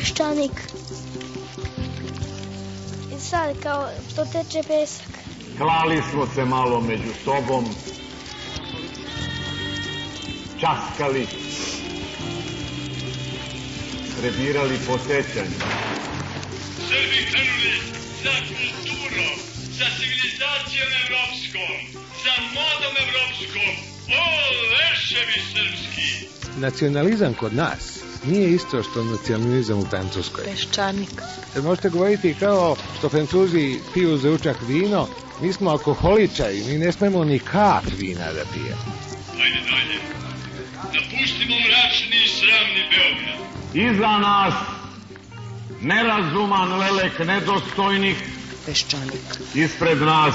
peščanik. I sad kao to teče pesak. Klali smo se malo među sobom, časkali, prebirali po sećanju. Srbi krenuli za kulturom, za civilizacijom evropskom, za modom evropskom. O, leševi srpski! Nacionalizam kod nas nije isto što nacionalizam u Francuskoj. Peščanik. Jer možete govoriti kao što Francuzi piju za učak vino, mi smo alkoholičari, mi ne smemo ni kap vina da pijemo. Ajde dalje. Napustimo mračni i sramni Beograd. Iza nas nerazuman lelek nedostojnih, Peščanik. ispred nas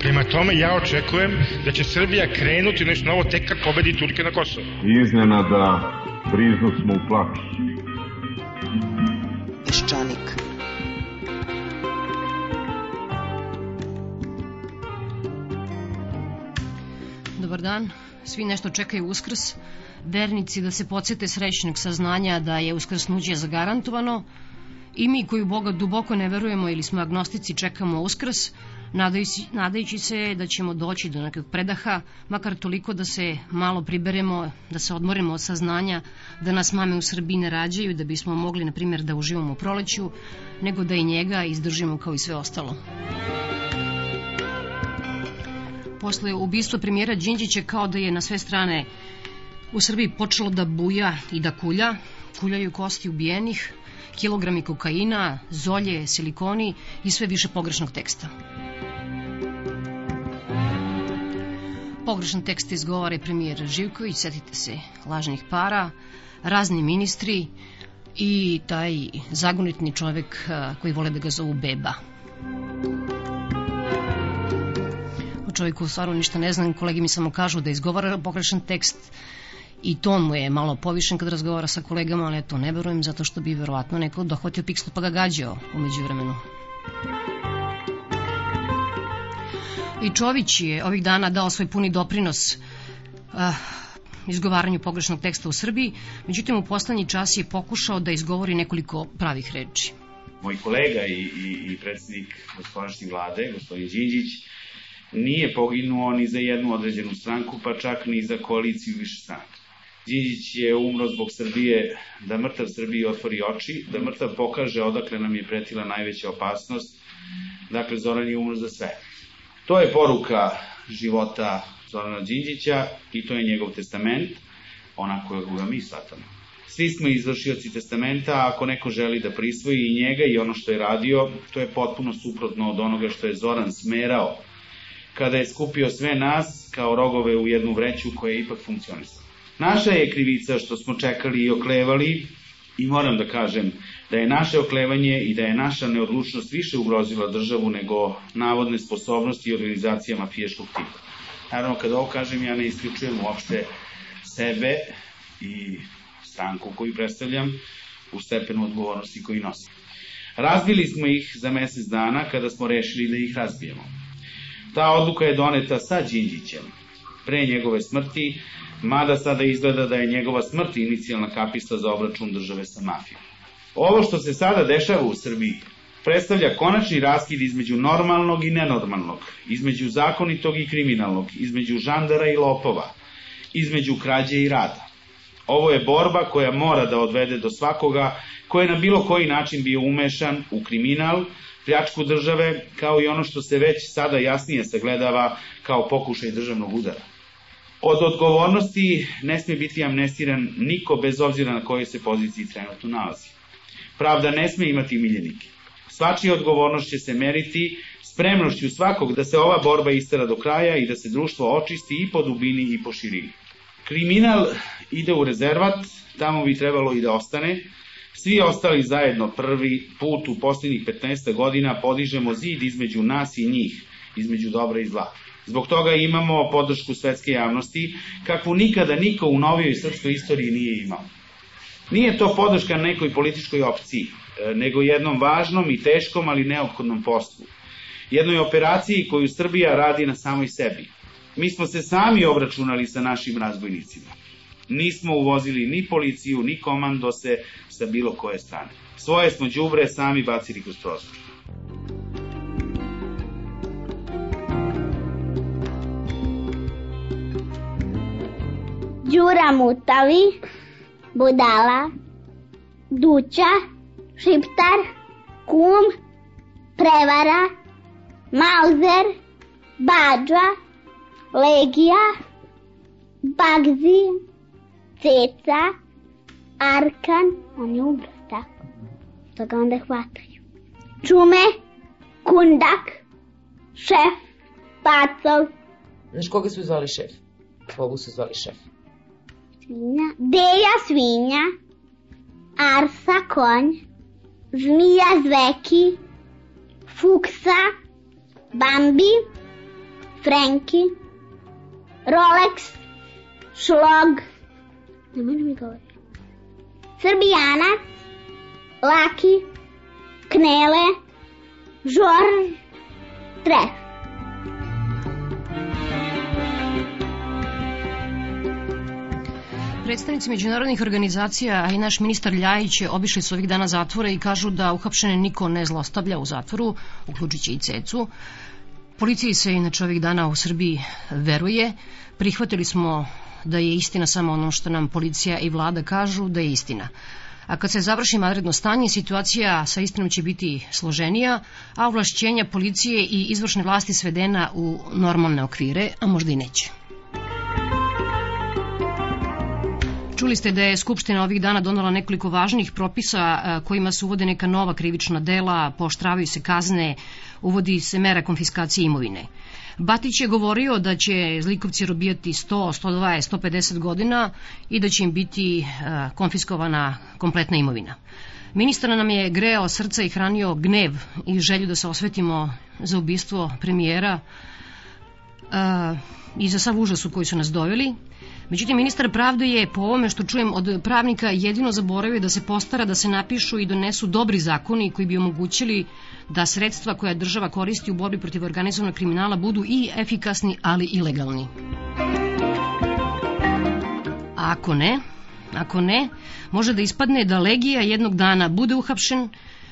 Prema tome, ja očekujem da će Srbija krenuti nešto novo tek kad pobedi Turke na Kosovo. Iznenada briznu smo u plač. Peščanik. Dobar dan. Svi nešto čekaju uskrs. Vernici da se podsjete srećnog saznanja da je uskrsnuće zagarantovano i mi koji u Boga duboko ne verujemo ili smo agnostici čekamo uskrs, nadajući, nadajući se da ćemo doći do nekog predaha, makar toliko da se malo priberemo, da se odmorimo od saznanja da nas mame u Srbiji ne rađaju, da bismo mogli, na primjer, da uživamo u proleću, nego da i njega izdržimo kao i sve ostalo. Posle ubistva premijera Đinđića kao da je na sve strane u Srbiji počelo da buja i da kulja, kuljaju kosti ubijenih, kilogrami kokaina, zolje, silikoni i sve više pogrešnog teksta. Pogrešan tekst izgovara i premijer Živković, setite se lažnih para, razni ministri i taj zagonitni čovek koji vole da ga zovu Beba. O čovjeku stvarno ništa ne znam, kolegi mi samo kažu da izgovara pogrešan tekst i ton mu je malo povišen kad razgovara sa kolegama, ali to ne verujem zato što bi verovatno neko dohvatio pikslu pa ga gađao umeđu vremenu. I Čović je ovih dana dao svoj puni doprinos uh, izgovaranju pogrešnog teksta u Srbiji, međutim u poslednji čas je pokušao da izgovori nekoliko pravih reči. Moj kolega i, i, i predsednik gospodašnje vlade, gospodin Đinđić, nije poginuo ni za jednu određenu stranku, pa čak ni za koaliciju više stranka. Đinđić je umro zbog Srbije, da mrtav Srbiji otvori oči, da mrtav pokaže odakle nam je pretila najveća opasnost. Dakle, Zoran je umro za sve. To je poruka života Zorana Đinđića i to je njegov testament, onako ga mi shvatamo. Svi smo izvršioci testamenta, a ako neko želi da prisvoji i njega i ono što je radio, to je potpuno suprotno od onoga što je Zoran smerao kada je skupio sve nas kao rogove u jednu vreću koja je ipak funkcionisala. Naša je krivica što smo čekali i oklevali i moram da kažem da je naše oklevanje i da je naša neodlučnost više ugrozila državu nego navodne sposobnosti i organizacija mafijaškog tipa. Naravno, kada ovo kažem, ja ne isključujem uopšte sebe i stranku koju predstavljam u stepenu odgovornosti koji nosim. Razbili smo ih za mesec dana kada smo rešili da ih razbijemo. Ta odluka je doneta sa Đinđićem, pre njegove smrti, mada sada izgleda da je njegova smrt inicijalna kapista za obračun države sa mafijom. Ovo što se sada dešava u Srbiji predstavlja konačni raskid između normalnog i nenormalnog, između zakonitog i kriminalnog, između žandara i lopova, između krađe i rada. Ovo je borba koja mora da odvede do svakoga ko je na bilo koji način bio umešan u kriminal, pljačku države, kao i ono što se već sada jasnije sagledava kao pokušaj državnog udara. Od odgovornosti ne sme biti amnestiran niko bez obzira na kojoj se poziciji trenutno nalazi. Pravda ne sme imati miljenike. Svačija odgovornost će se meriti spremnošću svakog da se ova borba istara do kraja i da se društvo očisti i po dubini i po širini. Kriminal ide u rezervat, tamo bi trebalo i da ostane. Svi ostali zajedno prvi put u posljednjih 15 godina podižemo zid između nas i njih, između dobra i zla. Zbog toga imamo podršku svetske javnosti, kakvu nikada niko u novijoj srpskoj istoriji nije imao. Nije to podrška nekoj političkoj opciji, e, nego jednom važnom i teškom, ali neophodnom poslu. Jednoj operaciji koju Srbija radi na samoj sebi. Mi smo se sami obračunali sa našim razbojnicima. Nismo uvozili ni policiju, ni komandose sa bilo koje strane. Svoje smo đubre sami bacili kroz prozor. Đura Mutavi, Budala, Duća, Šiptar, Kum, Prevara, Mauzer, Bađa, Legija, Bagzi, Ceca, Arkan, on je ubro, tako, to ga onda hvataju. Čume, Kundak, Šef, Pacov. Znaš koga su zvali šef? Kogu su zvali šef? Svinja, Deja svinja, Arsa konj, Zmija zveki, Fuksa, Bambi, Frenki, Rolex, Šlog, ne može mi govoriti, Srbijanac, Laki, Knele, Žorž, Tref. Predstavnici međunarodnih organizacija, a i naš ministar Ljajić obišli su ovih dana zatvore i kažu da uhapšene niko ne zlostavlja u zatvoru, uključujući i cecu. Policiji se inače ovih dana u Srbiji veruje. Prihvatili smo da je istina samo ono što nam policija i vlada kažu da je istina. A kad se završi madredno stanje, situacija sa istinom će biti složenija, a ovlašćenja policije i izvršne vlasti svedena u normalne okvire, a možda i neće. Čuli ste da je Skupština ovih dana donala nekoliko važnih propisa kojima se uvode neka nova krivična dela, poštravaju se kazne, uvodi se mera konfiskacije imovine. Batić je govorio da će zlikovci robijati 100, 120, 150 godina i da će im biti konfiskovana kompletna imovina. Ministar nam je greo srca i hranio gnev i želju da se osvetimo za ubistvo premijera i za sav užas u koji su nas doveli. Međutim, ministar pravde je, po ovome što čujem od pravnika, jedino zaboravio da se postara da se napišu i donesu dobri zakoni koji bi omogućili da sredstva koja država koristi u borbi protiv organizovanog kriminala budu i efikasni, ali i legalni. A ako ne, ako ne, može da ispadne da Legija jednog dana bude uhapšen,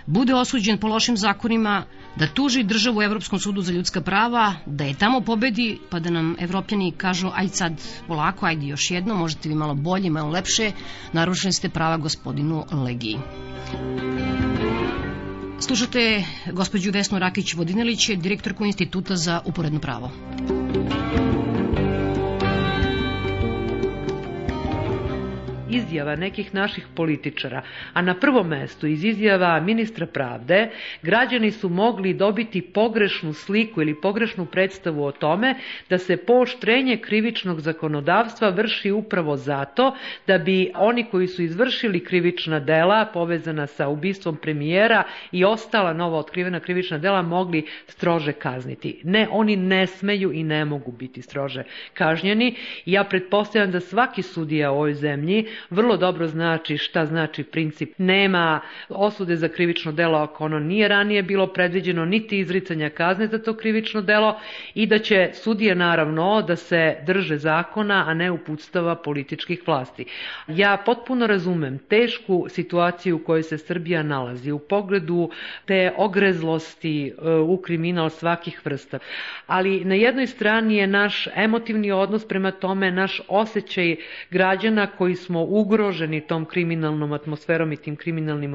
bude osuđen po lošim zakonima, da tuži državu u Evropskom sudu za ljudska prava, da je tamo pobedi, pa da nam evropljani kažu aj sad polako, ajde još jedno, možete vi malo bolje, malo lepše, narušeni ste prava gospodinu Legiji. Slušate gospođu Vesnu Rakić-Vodinelić, direktorku Instituta za uporedno pravo. Izjava nekih naših političara, a na prvom mestu iz izjava ministra pravde, građani su mogli dobiti pogrešnu sliku ili pogrešnu predstavu o tome da se pooštrenje krivičnog zakonodavstva vrši upravo zato da bi oni koji su izvršili krivična dela povezana sa ubistvom premijera i ostala nova otkrivena krivična dela mogli strože kazniti. Ne, oni ne smeju i ne mogu biti strože kažnjeni. Ja pretpostavljam da svaki sudija u ovoj zemlji vrlo dobro znači šta znači princip. Nema osude za krivično delo ako ono nije ranije bilo predviđeno, niti izricanja kazne za to krivično delo i da će sudije naravno da se drže zakona, a ne uputstava političkih vlasti. Ja potpuno razumem tešku situaciju u kojoj se Srbija nalazi u pogledu te ogrezlosti u kriminal svakih vrsta. Ali na jednoj strani je naš emotivni odnos prema tome, naš osjećaj građana koji smo ugroženi tom kriminalnom atmosferom i tim kriminalnim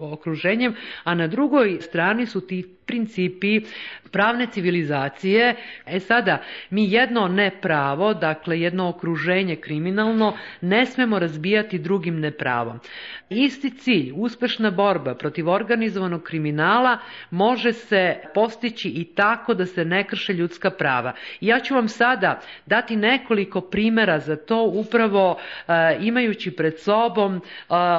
okruženjem, a na drugoj strani su ti principi pravne civilizacije. E sada, mi jedno nepravo, dakle jedno okruženje kriminalno, ne smemo razbijati drugim nepravom. Isti cilj, uspešna borba protiv organizovanog kriminala može se postići i tako da se ne krše ljudska prava. Ja ću vam sada dati nekoliko primera za to upravo e, imajući pred sobom e,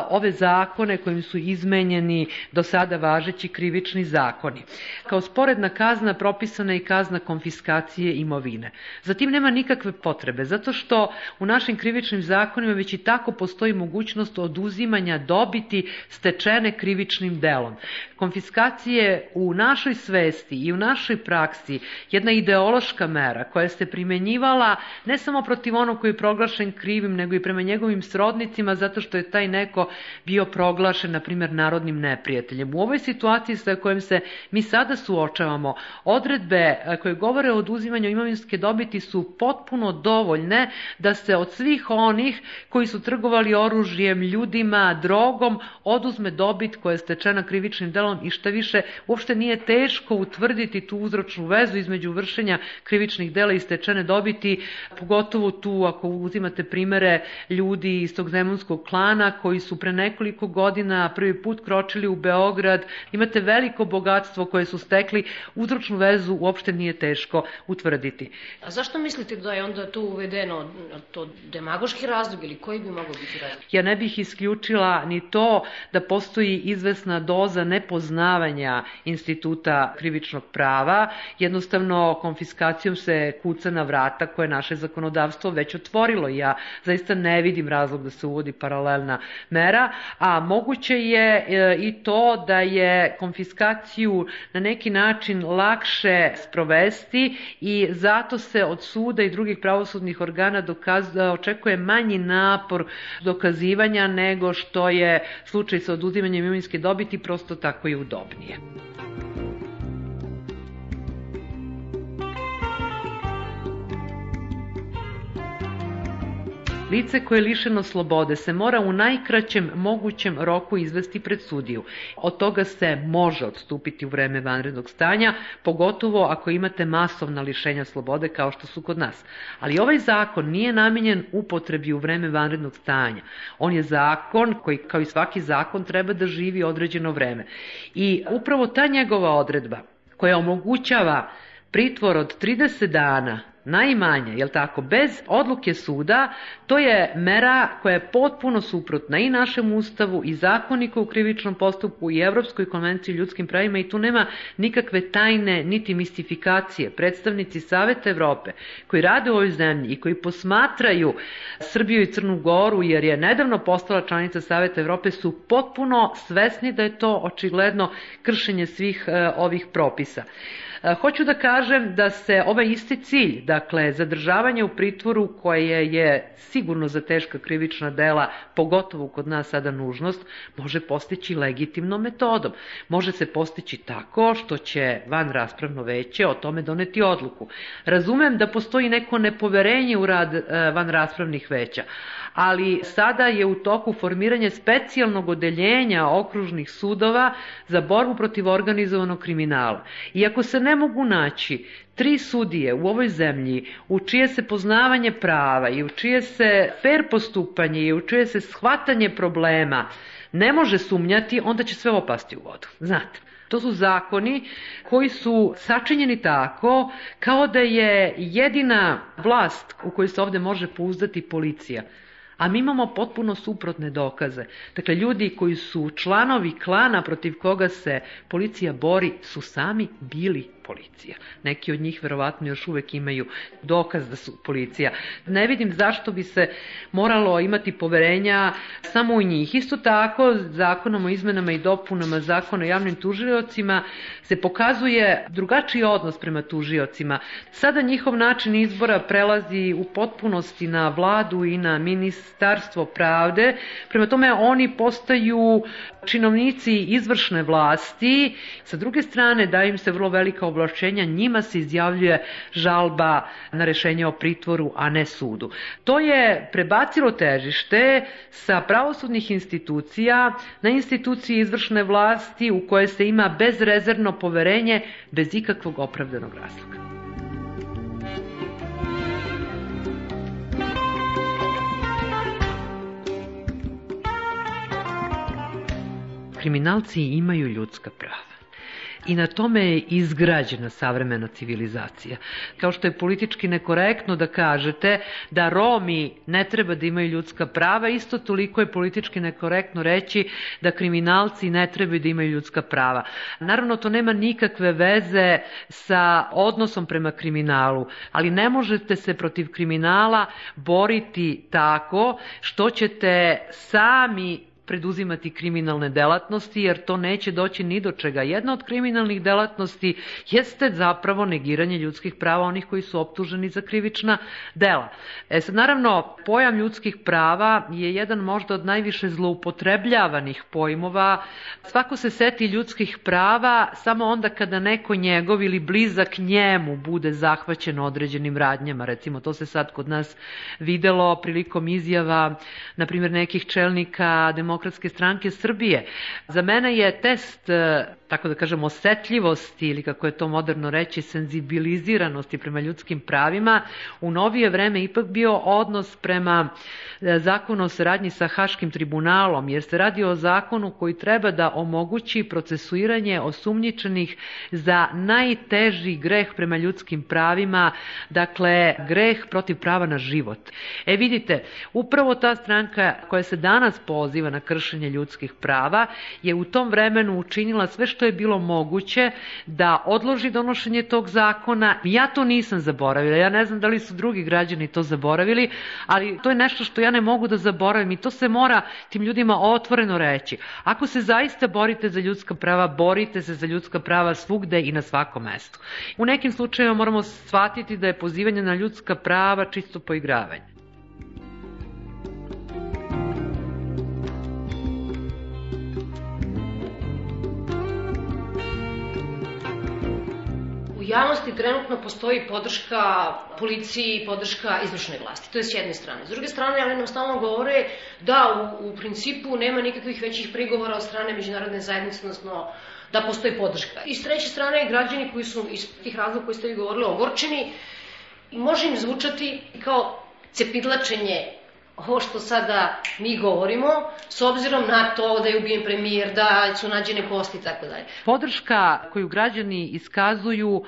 ove zakone kojim su izmenjeni do sada važeći krivični zakoni. Kao sporedna kazna propisana je i kazna konfiskacije imovine. Zatim nema nikakve potrebe, zato što u našim krivičnim zakonima već i tako postoji mogućnost oduzimanja dobiti stečene krivičnim delom. Konfiskacije u našoj svesti i u našoj praksi jedna ideološka mera koja se primenjivala ne samo protiv onog koji je proglašen krivim, nego i prema njegovim srodnicima zato što je taj neko bio proglašen, na primjer, narodnim neprijateljem. U ovoj situaciji sa kojom se mi sada suočavamo, odredbe e, koje govore o oduzimanju imovinske dobiti su potpuno dovoljne da se od svih onih koji su trgovali oružjem, ljudima, drogom, oduzme dobit koja je stečena krivičnim delom i šta više, uopšte nije teško utvrditi tu uzročnu vezu između vršenja krivičnih dela i stečene dobiti, pogotovo tu ako uzimate primere ljudi iz tog zemunskog klana koji su pre nekoliko godina prvi put kročili u Beograd, imate veliko bogatstvo koje su stekli, uzročnu vezu uopšte nije teško utvrditi. A zašto mislite da je onda tu uvedeno to demagoški razlog ili koji bi mogao biti razlog? Ja ne bih isključila ni to da postoji izvesna doza nepoznavanja instituta krivičnog prava. Jednostavno konfiskacijom se kuca na vrata koje naše zakonodavstvo već otvorilo. Ja zaista ne vidim razlog da se uvodi paralelna mera, a moguće je e, i to da je konfiskaciju na neki način lakše sprovesti i zato se od suda i drugih pravosudnih organa dokaz, očekuje manji napor dokazivanja nego što je slučaj sa oduzimanjem imovinske dobiti, prosto tako je udobnije. Lice koje je lišeno slobode se mora u najkraćem mogućem roku izvesti pred sudiju. Od toga se može odstupiti u vreme vanrednog stanja, pogotovo ako imate masovna lišenja slobode kao što su kod nas. Ali ovaj zakon nije namenjen upotrebi u vreme vanrednog stanja. On je zakon koji, kao i svaki zakon, treba da živi određeno vreme. I upravo ta njegova odredba koja omogućava pritvor od 30 dana najmanje, jel tako, bez odluke suda, to je mera koja je potpuno suprotna i našem ustavu i zakoniku u krivičnom postupku i Evropskoj konvenciji o ljudskim pravima i tu nema nikakve tajne niti mistifikacije. Predstavnici Saveta Evrope koji rade u ovoj zemlji i koji posmatraju Srbiju i Crnu Goru jer je nedavno postala članica Saveta Evrope su potpuno svesni da je to očigledno kršenje svih e, ovih propisa. E, hoću da kažem da se ovaj isti cilj, dakle zadržavanje u pritvoru koje je sigurno za teška krivična dela, pogotovo kod nas sada nužnost, može postići legitimnom metodom. Može se postići tako što će van raspravno veće o tome doneti odluku. Razumem da postoji neko nepoverenje u rad e, van raspravnih veća, ali sada je u toku formiranje specijalnog odeljenja okružnih sudova za borbu protiv organizovanog kriminala. Iako se ne mogu naći tri sudije u ovoj zemlji u čije se poznavanje prava i u čije se fair postupanje i u čije se shvatanje problema ne može sumnjati, onda će sve opasti u vodu. Znate, To su zakoni koji su sačinjeni tako kao da je jedina vlast u kojoj se ovde može pouzdati policija. A mi imamo potpuno suprotne dokaze. Dakle, ljudi koji su članovi klana protiv koga se policija bori su sami bili policija. Neki od njih verovatno još uvek imaju dokaz da su policija. Ne vidim zašto bi se moralo imati poverenja samo u njih. Isto tako, zakonom o izmenama i dopunama zakona o javnim tužiocima se pokazuje drugačiji odnos prema tužiocima. Sada njihov način izbora prelazi u potpunosti na vladu i na ministarstvo pravde. Prema tome, oni postaju činovnici izvršne vlasti. Sa druge strane, da im se vrlo velika ovlašćenja, njima se izjavljuje žalba na rešenje o pritvoru, a ne sudu. To je prebacilo težište sa pravosudnih institucija na institucije izvršne vlasti u koje se ima bezrezervno poverenje bez ikakvog opravdanog razloga. kriminalci imaju ljudska prava i na tome je izgrađena savremena civilizacija. Kao što je politički nekorektno da kažete da Romi ne treba da imaju ljudska prava, isto toliko je politički nekorektno reći da kriminalci ne trebaju da imaju ljudska prava. Naravno, to nema nikakve veze sa odnosom prema kriminalu, ali ne možete se protiv kriminala boriti tako što ćete sami preduzimati kriminalne delatnosti, jer to neće doći ni do čega. Jedna od kriminalnih delatnosti jeste zapravo negiranje ljudskih prava onih koji su optuženi za krivična dela. E sad, naravno, pojam ljudskih prava je jedan možda od najviše zloupotrebljavanih pojmova. Svako se seti ljudskih prava samo onda kada neko njegov ili blizak njemu bude zahvaćen određenim radnjama. Recimo, to se sad kod nas videlo prilikom izjava, na primjer, nekih čelnika demokratskih demokratske stranke Srbije. Za mene je test e, tako da kažem, osetljivosti ili kako je to moderno reći, senzibiliziranosti prema ljudskim pravima, u novije vreme ipak bio odnos prema e, zakonu o saradnji sa Haškim tribunalom, jer se radi o zakonu koji treba da omogući procesuiranje osumnjičenih za najteži greh prema ljudskim pravima, dakle greh protiv prava na život. E vidite, upravo ta stranka koja se danas poziva na kršenje ljudskih prava je u tom vremenu učinila sve što je bilo moguće da odloži donošenje tog zakona. Ja to nisam zaboravila, ja ne znam da li su drugi građani to zaboravili, ali to je nešto što ja ne mogu da zaboravim i to se mora tim ljudima otvoreno reći. Ako se zaista borite za ljudska prava, borite se za ljudska prava svugde i na svakom mestu. U nekim slučajima moramo shvatiti da je pozivanje na ljudska prava čisto poigravanje. Javnosti trenutno postoji podrška policiji i podrška izvršnoj vlasti. To je s jedne strane. S druge strane, oni nam stalno govore da u, u principu nema nikakvih većih prigovora od strane međunarodne zajednice, odnosno da postoji podrška. I s treće strane, građani koji su iz tih razloga koji ste vi govorili ogorčeni, može im zvučati kao cepidlačenje ovo što sada mi govorimo, s obzirom na to da je ubijen premijer, da su nađene kosti i tako dalje. Podrška koju građani iskazuju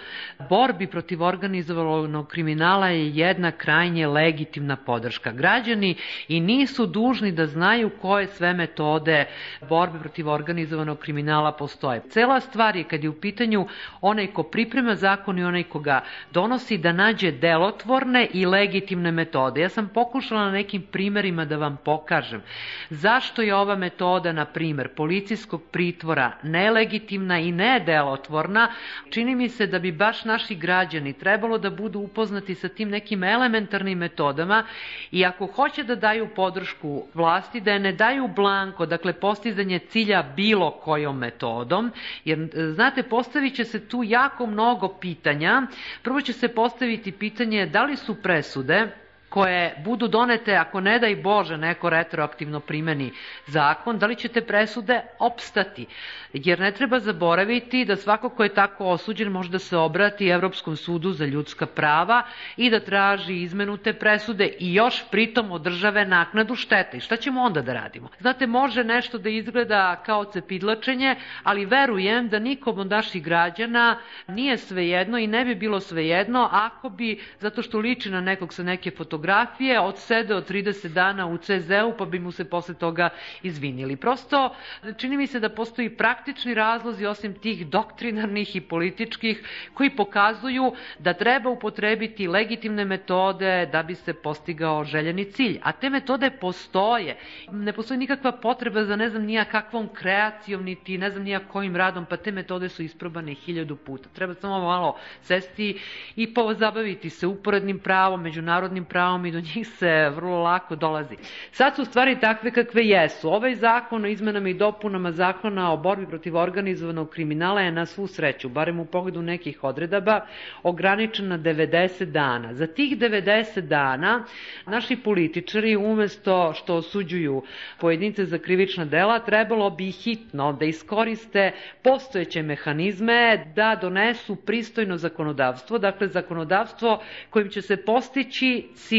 borbi protiv organizovanog kriminala je jedna krajnje legitimna podrška. Građani i nisu dužni da znaju koje sve metode borbe protiv organizovanog kriminala postoje. Cela stvar je kad je u pitanju onaj ko priprema zakon i onaj ko ga donosi da nađe delotvorne i legitimne metode. Ja sam pokušala na nekim primerima da vam pokažem zašto je ova metoda, na primer, policijskog pritvora nelegitimna i nedelotvorna. Čini mi se da bi baš naši građani trebalo da budu upoznati sa tim nekim elementarnim metodama i ako hoće da daju podršku vlasti, da je ne daju blanko, dakle postizanje cilja bilo kojom metodom, jer znate, postavit će se tu jako mnogo pitanja. Prvo će se postaviti pitanje da li su presude koje budu donete, ako ne daj Bože neko retroaktivno primeni zakon, da li će te presude opstati? Jer ne treba zaboraviti da svako ko je tako osuđen može da se obrati Evropskom sudu za ljudska prava i da traži izmenu te presude i još pritom od države naknadu štete. I šta ćemo onda da radimo? Znate, može nešto da izgleda kao cepidlačenje, ali verujem da nikom od naših građana nije svejedno i ne bi bilo svejedno ako bi, zato što liči na nekog sa neke fotografije, fotografije, odsedeo 30 dana u CZ-u, pa bi mu se posle toga izvinili. Prosto, čini mi se da postoji praktični razlozi, osim tih doktrinarnih i političkih, koji pokazuju da treba upotrebiti legitimne metode da bi se postigao željeni cilj. A te metode postoje. Ne postoji nikakva potreba za ne znam nija kakvom kreacijom, niti ne znam nija kojim radom, pa te metode su isprobane hiljadu puta. Treba samo malo sesti i pozabaviti se uporednim pravom, međunarodnim pravom, pravom i do njih se vrlo lako dolazi. Sad su stvari takve kakve jesu. Ovaj zakon o izmenama i dopunama zakona o borbi protiv organizovanog kriminala je na svu sreću, barem u pogledu nekih odredaba, ograničen na 90 dana. Za tih 90 dana naši političari umesto što osuđuju pojedince za krivična dela, trebalo bi hitno da iskoriste postojeće mehanizme, da donesu pristojno zakonodavstvo, dakle zakonodavstvo kojim će se postići cilj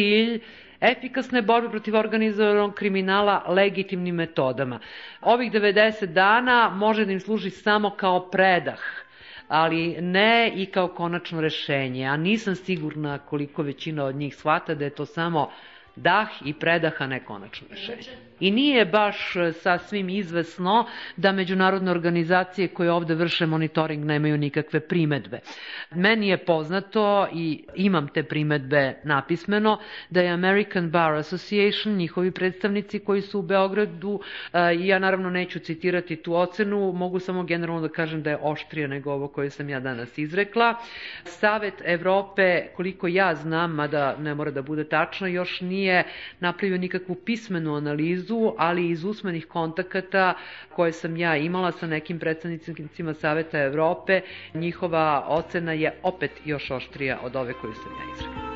efikasne borbe protiv organizovanog kriminala legitimnim metodama. Ovih 90 dana može da im služi samo kao predah ali ne i kao konačno rešenje. A nisam sigurna koliko većina od njih shvata da je to samo dah i predaha ne konačno rešenje. I nije baš e, sasvim izvesno da međunarodne organizacije koje ovde vrše monitoring nemaju nikakve primetbe. Meni je poznato i imam te primetbe napismeno da je American Bar Association, njihovi predstavnici koji su u Beogradu, e, ja naravno neću citirati tu ocenu, mogu samo generalno da kažem da je oštrija nego ovo koje sam ja danas izrekla. Savet Evrope, koliko ja znam, mada ne mora da bude tačno, još nije napravio nikakvu pismenu analizu ali iz usmenih kontakata koje sam ja imala sa nekim predstavnicima Saveta Evrope, njihova ocena je opet još oštrija od ove koju sam ja izrekla.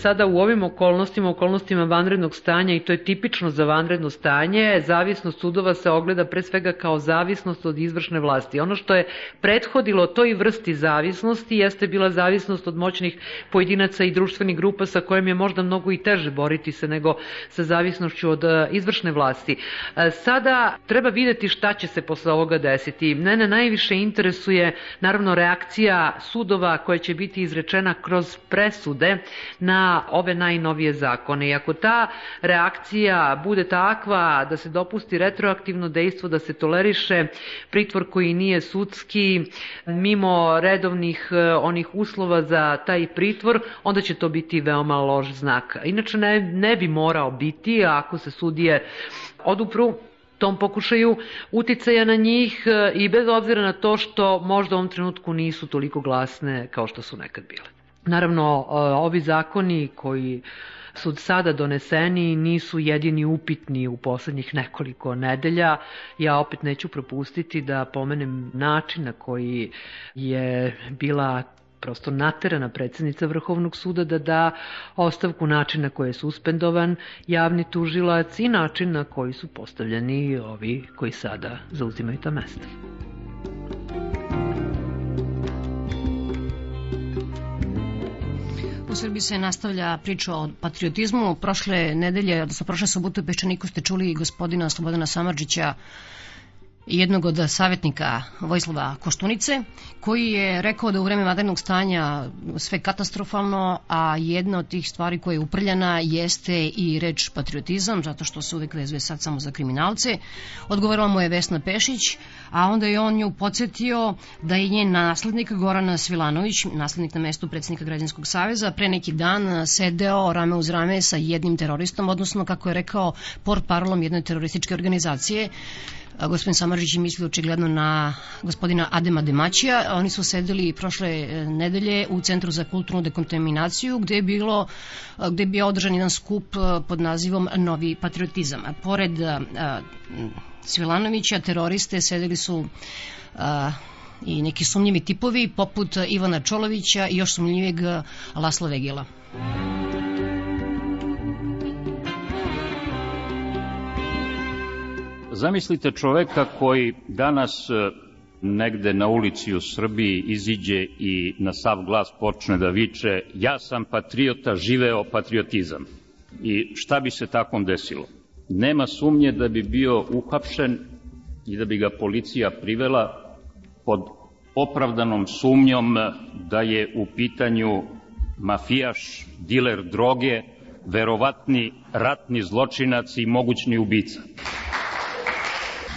Sada u ovim okolnostima, okolnostima vanrednog stanja i to je tipično za vanredno stanje, zavisnost sudova se ogleda pre svega kao zavisnost od izvršne vlasti. Ono što je prethodilo toj vrsti zavisnosti jeste bila zavisnost od moćnih pojedinaca i društvenih grupa sa kojim je možda mnogo i teže boriti se nego sa zavisnošću od e, izvršne vlasti. E, sada treba videti šta će se posle ovoga desiti. Mene najviše interesuje naravno reakcija sudova koja će biti izrečena kroz presude na ove najnovije zakone. I ako ta reakcija bude takva da se dopusti retroaktivno dejstvo, da se toleriše pritvor koji nije sudski, mimo redovnih e, onih uslova za taj pritvor, onda će to biti veoma loš znak. Inače ne, ne bi morao biti ako se sudije odupru tom pokušaju uticaja na njih e, i bez obzira na to što možda u ovom trenutku nisu toliko glasne kao što su nekad bile. Naravno, ovi zakoni koji su sada doneseni nisu jedini upitni u poslednjih nekoliko nedelja. Ja opet neću propustiti da pomenem način na koji je bila prosto naterana predsednica Vrhovnog suda da da ostavku način na koji je suspendovan javni tužilac i način na koji su postavljeni ovi koji sada zauzimaju ta mesta. U Srbiji se nastavlja priča o patriotizmu. Prošle nedelje, odnosno prošle subote u Peščaniku ste čuli gospodina Slobodana Samarđića jednog od savjetnika Vojslava Koštunice, koji je rekao da u vreme vanrednog stanja sve katastrofalno, a jedna od tih stvari koja je uprljana jeste i reč patriotizam, zato što se uvek vezuje sad samo za kriminalce. Odgovorila mu je Vesna Pešić, a onda je on nju podsjetio da je njen naslednik Gorana Svilanović, naslednik na mestu predsednika Građanskog saveza, pre neki dan sedeo rame uz rame sa jednim teroristom, odnosno, kako je rekao, port parolom jedne terorističke organizacije, gospodin Samaržić misli očigledno na gospodina Adema Demaćija. Oni su sedeli prošle e, nedelje u Centru za kulturnu dekontaminaciju gde je bilo gde je bio održan jedan skup e, pod nazivom Novi patriotizam. Pored Svilanovića, teroriste sedeli su i neki sumnjivi tipovi poput Ivana Čolovića i još sumnjivijeg Lasla Vegela. Zamislite čoveka koji danas e, negde na ulici u Srbiji iziđe i na sav glas počne da viče ja sam patriota, živeo patriotizam. I šta bi se takom desilo? Nema sumnje da bi bio uhapšen i da bi ga policija privela pod opravdanom sumnjom da je u pitanju mafijaš, diler droge, verovatni ratni zločinac i mogućni ubica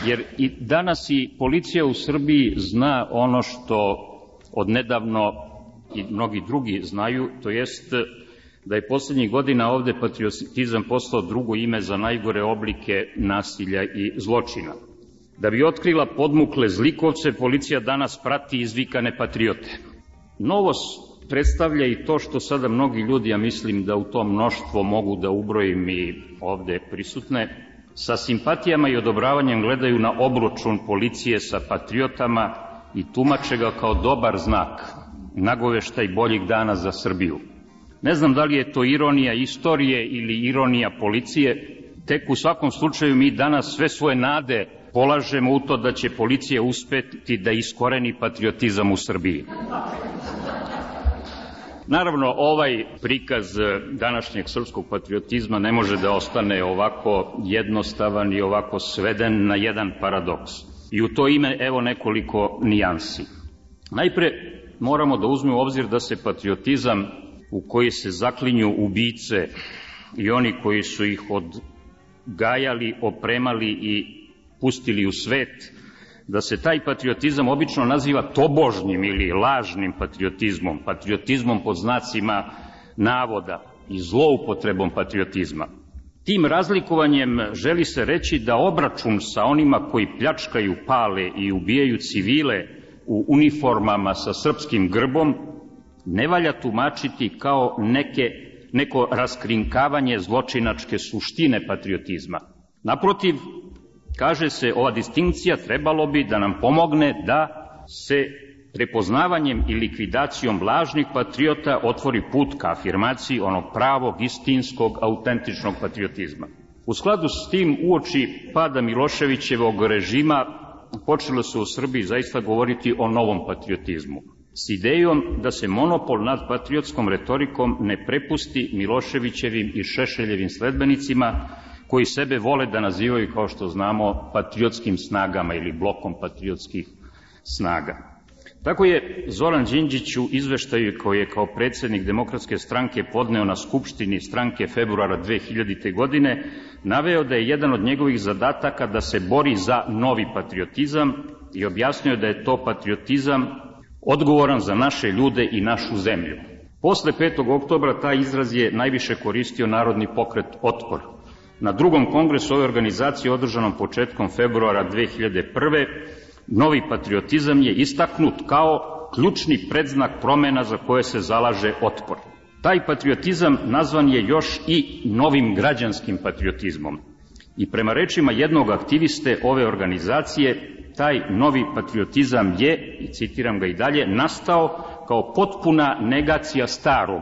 jer i danas i policija u Srbiji zna ono što odnedavno i mnogi drugi znaju, to jest da je poslednjih godina ovde patriotizam postao drugo ime za najgore oblike nasilja i zločina. Da bi otkrila podmukle zlikovce, policija danas prati izvikane patriote. Novost predstavlja i to što sada mnogi ljudi, ja mislim da u to mnoštvo mogu da ubrojim i ovde prisutne, sa simpatijama i odobravanjem gledaju na obručun policije sa patriotama i tumače ga kao dobar znak, nagoveštaj boljih dana za Srbiju. Ne znam da li je to ironija istorije ili ironija policije, tek u svakom slučaju mi danas sve svoje nade polažemo u to da će policija uspeti da iskoreni patriotizam u Srbiji. Naravno, ovaj prikaz današnjeg srpskog patriotizma ne može da ostane ovako jednostavan i ovako sveden na jedan paradoks. I u to ime evo nekoliko nijansi. Najpre moramo da uzmemo u obzir da se patriotizam u koji se zaklinju ubice i oni koji su ih odgajali, opremali i pustili u svet, da se taj patriotizam obično naziva tobožnim ili lažnim patriotizmom, patriotizmom pod znacima navoda i zloupotrebom patriotizma. Tim razlikovanjem želi se reći da obračun sa onima koji pljačkaju, pale i ubijaju civile u uniformama sa srpskim grbom ne valja tumačiti kao neke, neko raskrinkavanje zločinačke suštine patriotizma. Naprotiv, kaže se, ova distinkcija trebalo bi da nam pomogne da se prepoznavanjem i likvidacijom lažnih patriota otvori put ka afirmaciji onog pravog, istinskog, autentičnog patriotizma. U skladu s tim uoči pada Miloševićevog režima počelo se u Srbiji zaista govoriti o novom patriotizmu. S idejom da se monopol nad patriotskom retorikom ne prepusti Miloševićevim i Šešeljevim sledbenicima, koji sebe vole da nazivaju, kao što znamo, patriotskim snagama ili blokom patriotskih snaga. Tako je Zoran Đinđić u izveštaju koji je kao predsednik Demokratske stranke podneo na Skupštini stranke februara 2000. godine naveo da je jedan od njegovih zadataka da se bori za novi patriotizam i objasnio da je to patriotizam odgovoran za naše ljude i našu zemlju. Posle 5. oktobra taj izraz je najviše koristio Narodni pokret Otpor, Na drugom kongresu ove organizacije održanom početkom februara 2001. novi patriotizam je istaknut kao ključni predznak promena za koje se zalaže otpor. Taj patriotizam nazvan je još i novim građanskim patriotizmom. I prema rečima jednog aktiviste ove organizacije, taj novi patriotizam je, i citiram ga i dalje, nastao kao potpuna negacija starog,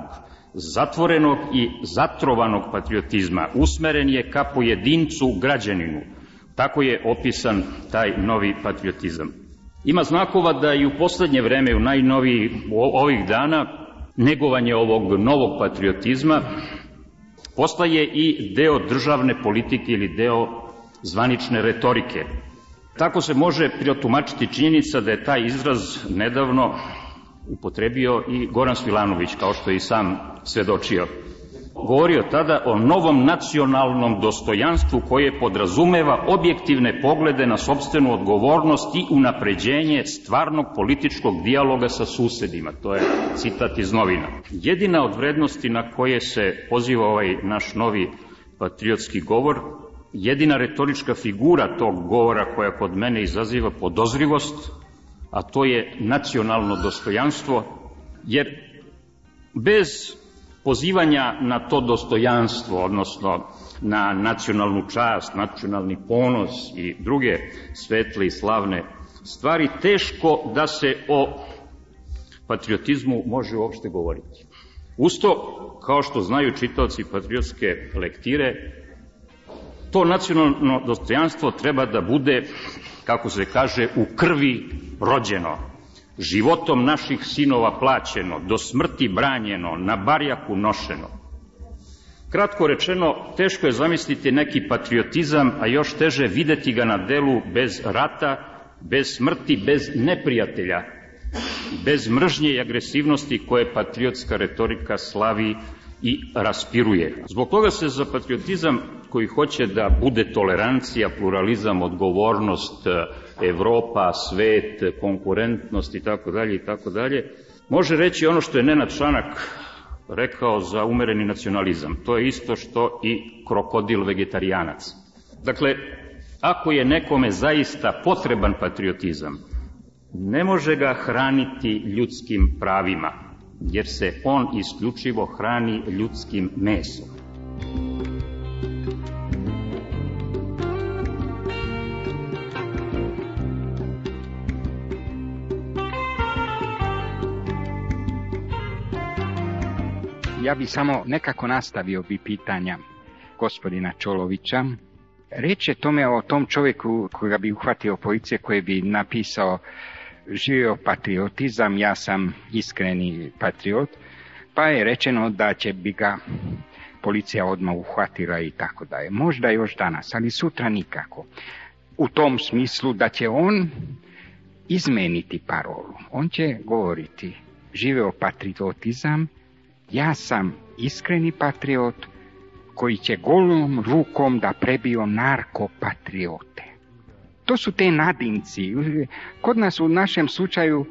zatvorenog i zatrovanog patriotizma usmeren je ka pojedincu građaninu. Tako je opisan taj novi patriotizam. Ima znakova da i u poslednje vreme, u najnoviji ovih dana, negovanje ovog novog patriotizma postaje i deo državne politike ili deo zvanične retorike. Tako se može priotumačiti činjenica da je taj izraz nedavno upotrebio i Goran Svilanović, kao što je i sam svedočio. Govorio tada o novom nacionalnom dostojanstvu koje podrazumeva objektivne poglede na sobstvenu odgovornost i unapređenje stvarnog političkog dijaloga sa susedima. To je citat iz novina. Jedina od vrednosti na koje se poziva ovaj naš novi patriotski govor, jedina retorička figura tog govora koja kod mene izaziva podozrivost, a to je nacionalno dostojanstvo, jer bez pozivanja na to dostojanstvo, odnosno na nacionalnu čast, nacionalni ponos i druge svetle i slavne stvari, teško da se o patriotizmu može uopšte govoriti. Usto, kao što znaju čitaoci patriotske lektire, to nacionalno dostojanstvo treba da bude, kako se kaže, u krvi rođeno, životom naših sinova plaćeno, do smrti branjeno, na barjaku nošeno. Kratko rečeno, teško je zamisliti neki patriotizam, a još teže videti ga na delu bez rata, bez smrti, bez neprijatelja, bez mržnje i agresivnosti koje patriotska retorika slavi i raspiruje. Zbog toga se za patriotizam koji hoće da bude tolerancija, pluralizam, odgovornost, Evropa, svet, konkurentnost i tako dalje i tako dalje, može reći ono što je Nenad Čanak rekao za umereni nacionalizam. To je isto što i krokodil vegetarijanac. Dakle, Ako je nekome zaista potreban patriotizam, ne može ga hraniti ljudskim pravima, jer se on isključivo hrani ljudskim mesom. Ja bi samo nekako nastavio bi pitanja gospodina Čolovića. Reč je tome o tom čovjeku koga bi uhvatio policije, koji bi napisao živio patriotizam, ja sam iskreni patriot, pa je rečeno da će bi ga policija odmah uhvatila i tako da je. Možda još danas, ali sutra nikako. U tom smislu da će on izmeniti parolu. On će govoriti živeo patriotizam, ja sam iskreni patriot koji će golom rukom da prebio narkopatriote. To su te nadimci. Kod nas u našem slučaju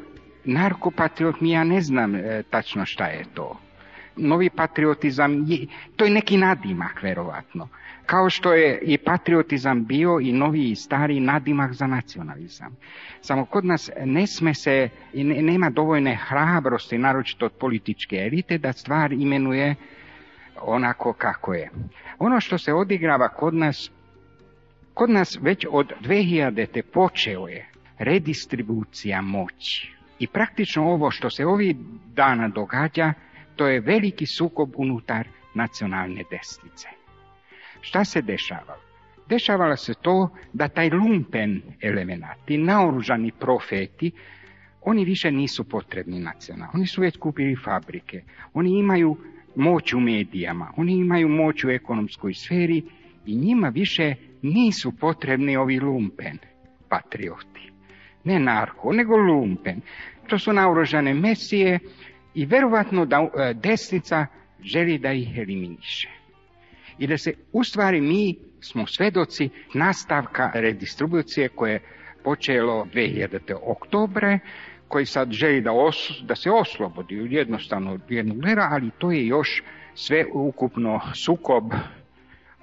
narkopatriot mi ja ne znam e, tačno šta je to. Novi patriotizam, je, to je neki nadimak, verovatno. Kao što je i patriotizam bio i novi i stari nadimak za nacionalizam. Samo kod nas ne sme se, i ne, nema dovoljne hrabrosti, naročito od političke elite, da stvar imenuje onako kako je. Ono što se odigrava kod nas, kod nas već od 2000. te počeo je redistribucija moći. I praktično ovo što se ovih dana događa, to je veliki sukob unutar nacionalne desnice. Šta se dešavalo? Dešavalo se to da taj lumpen elemenat, ti naoružani profeti, oni više nisu potrebni nacionalno. Oni su već kupili fabrike. Oni imaju moć u medijama, oni imaju moć u ekonomskoj sferi i njima više nisu potrebni ovi lumpen patrioti. Ne narko, nego lumpen. To su naoružane mesije i verovatno da e, desnica želi da ih eliminiše. I da se, u stvari, mi smo svedoci nastavka redistribucije koje je počelo 2000. oktobre, koji sad želi da, os, da se oslobodi jednostavno od jednog glera, ali to je još sve ukupno sukob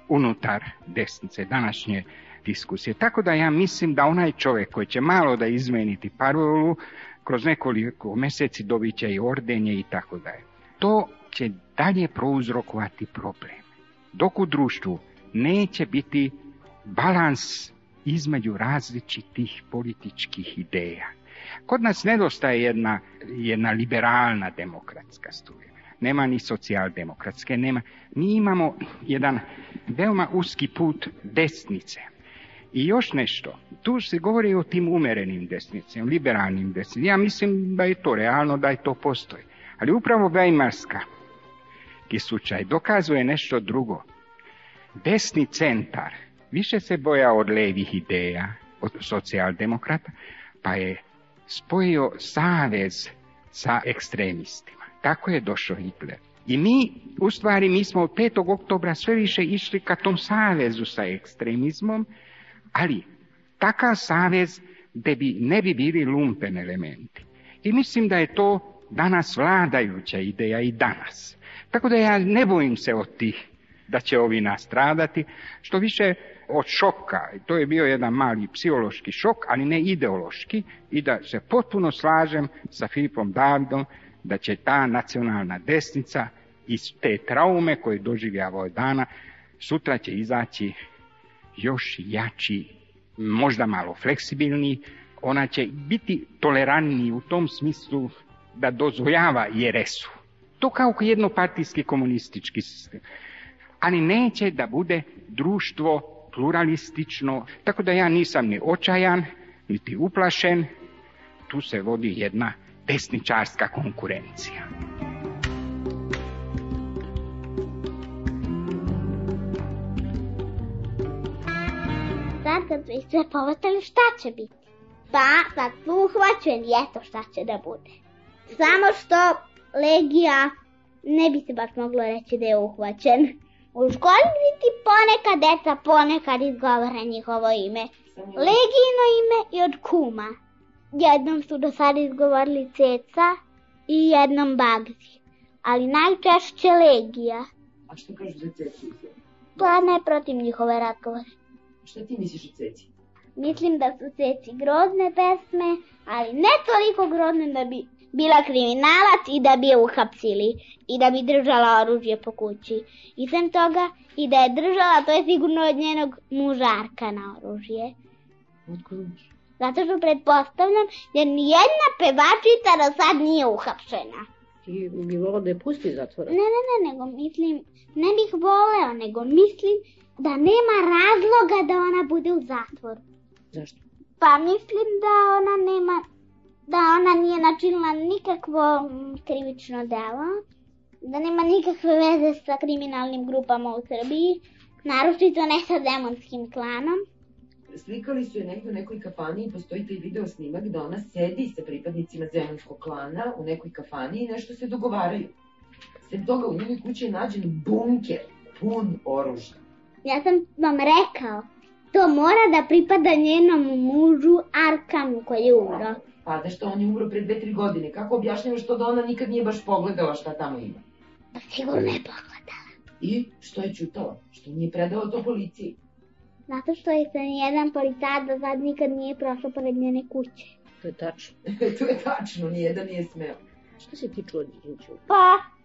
unutar desnice današnje diskusije. Tako da ja mislim da onaj čovjek koji će malo da izmeniti parolu, kroz nekoliko mjeseci dobit će i ordenje i tako dalje. To će dalje prouzrokovati problem. Dok u društvu neće biti balans između različitih političkih ideja. Kod nas nedostaje jedna, jedna liberalna demokratska struja. Nema ni socijaldemokratske, nema. Mi imamo jedan veoma uski put desnice. I još nešto, tu se govori o tim umerenim desnicama, liberalnim desnicama. Ja mislim da je to realno, da je to postoji. Ali upravo Weimarska slučaj dokazuje nešto drugo. Desni centar više se boja od levih ideja, od socijaldemokrata, pa je spojio savez sa ekstremistima. Tako je došao Hitler. I mi, u stvari, mi smo od 5. oktobra sve više išli ka tom savezu sa ekstremizmom, ali takav savez gde bi ne bi bili lumpen elementi. I mislim da je to danas vladajuća ideja i danas. Tako da ja ne bojim se od tih da će ovi nastradati, što više od šoka, to je bio jedan mali psihološki šok, ali ne ideološki, i da se potpuno slažem sa Filipom Davidom da će ta nacionalna desnica iz te traume koje doživljava ovog dana, sutra će izaći još jači, možda malo fleksibilniji, ona će biti tolerantniji u tom smislu da dozvoljava jeresu. To kao jednopartijski komunistički sistem. Ali neće da bude društvo pluralistično, tako da ja nisam ni očajan, niti uplašen, tu se vodi jedna desničarska konkurencija. Sad kad bi sve povatali, šta će biti? Pa, sad su uhvaćeni, eto šta će da bude. Samo što Legija ne bi se baš moglo reći da je uhvaćen. U školi biti ponekad deca ponekad izgovara njihovo ime. Legijino ime i od kuma. Jednom su do sada izgovorili ceca i jednom bagzi. Ali najčešće legija. A što kažu za cecu? Pa ne protiv njihove razgovore. Šta ti misliš o Ceci? Mislim da su Ceci grozne pesme, ali ne toliko grozne da bi bila kriminalac i da bi je uhapsili i da bi držala oružje po kući. I sem toga, i da je držala, to je sigurno od njenog mužarka na oružje. Otkud Zato što pretpostavljam, jer nijedna pevačica do sad nije uhapšena. Ti bi volao da je pusti zatvora? Ne, ne, ne, nego mislim, ne bih voleo, nego mislim da nema razloga da ona bude u zatvoru. Zašto? Pa mislim da ona nema, da ona nije načinila nikakvo mm, krivično delo, da nema nikakve veze sa kriminalnim grupama u Srbiji, naročito ne sa demonskim klanom. Slikali su je negde u nekoj kafani i postoji taj video snimak da ona sedi sa pripadnicima zemunskog klana u nekoj kafani i nešto se dogovaraju. Sem toga u njenoj kući je nađen bunker pun oružja. Ja sam vam rekao, to mora da pripada njenom mužu Arkanu koji je umro. Pa da što on je umro pre dve, tri godine. Kako objašnjavaš to da ona nikad nije baš pogledala šta tamo ima? Pa sigurno je pogledala. I što je čutala? Što nije predala to policiji? Zato što je se nijedan policajac do sad nikad nije prošao pored njene kuće. To je tačno. to je tačno, nijedan nije smeo. Šta si ti čuo, Đinđiću? Pa,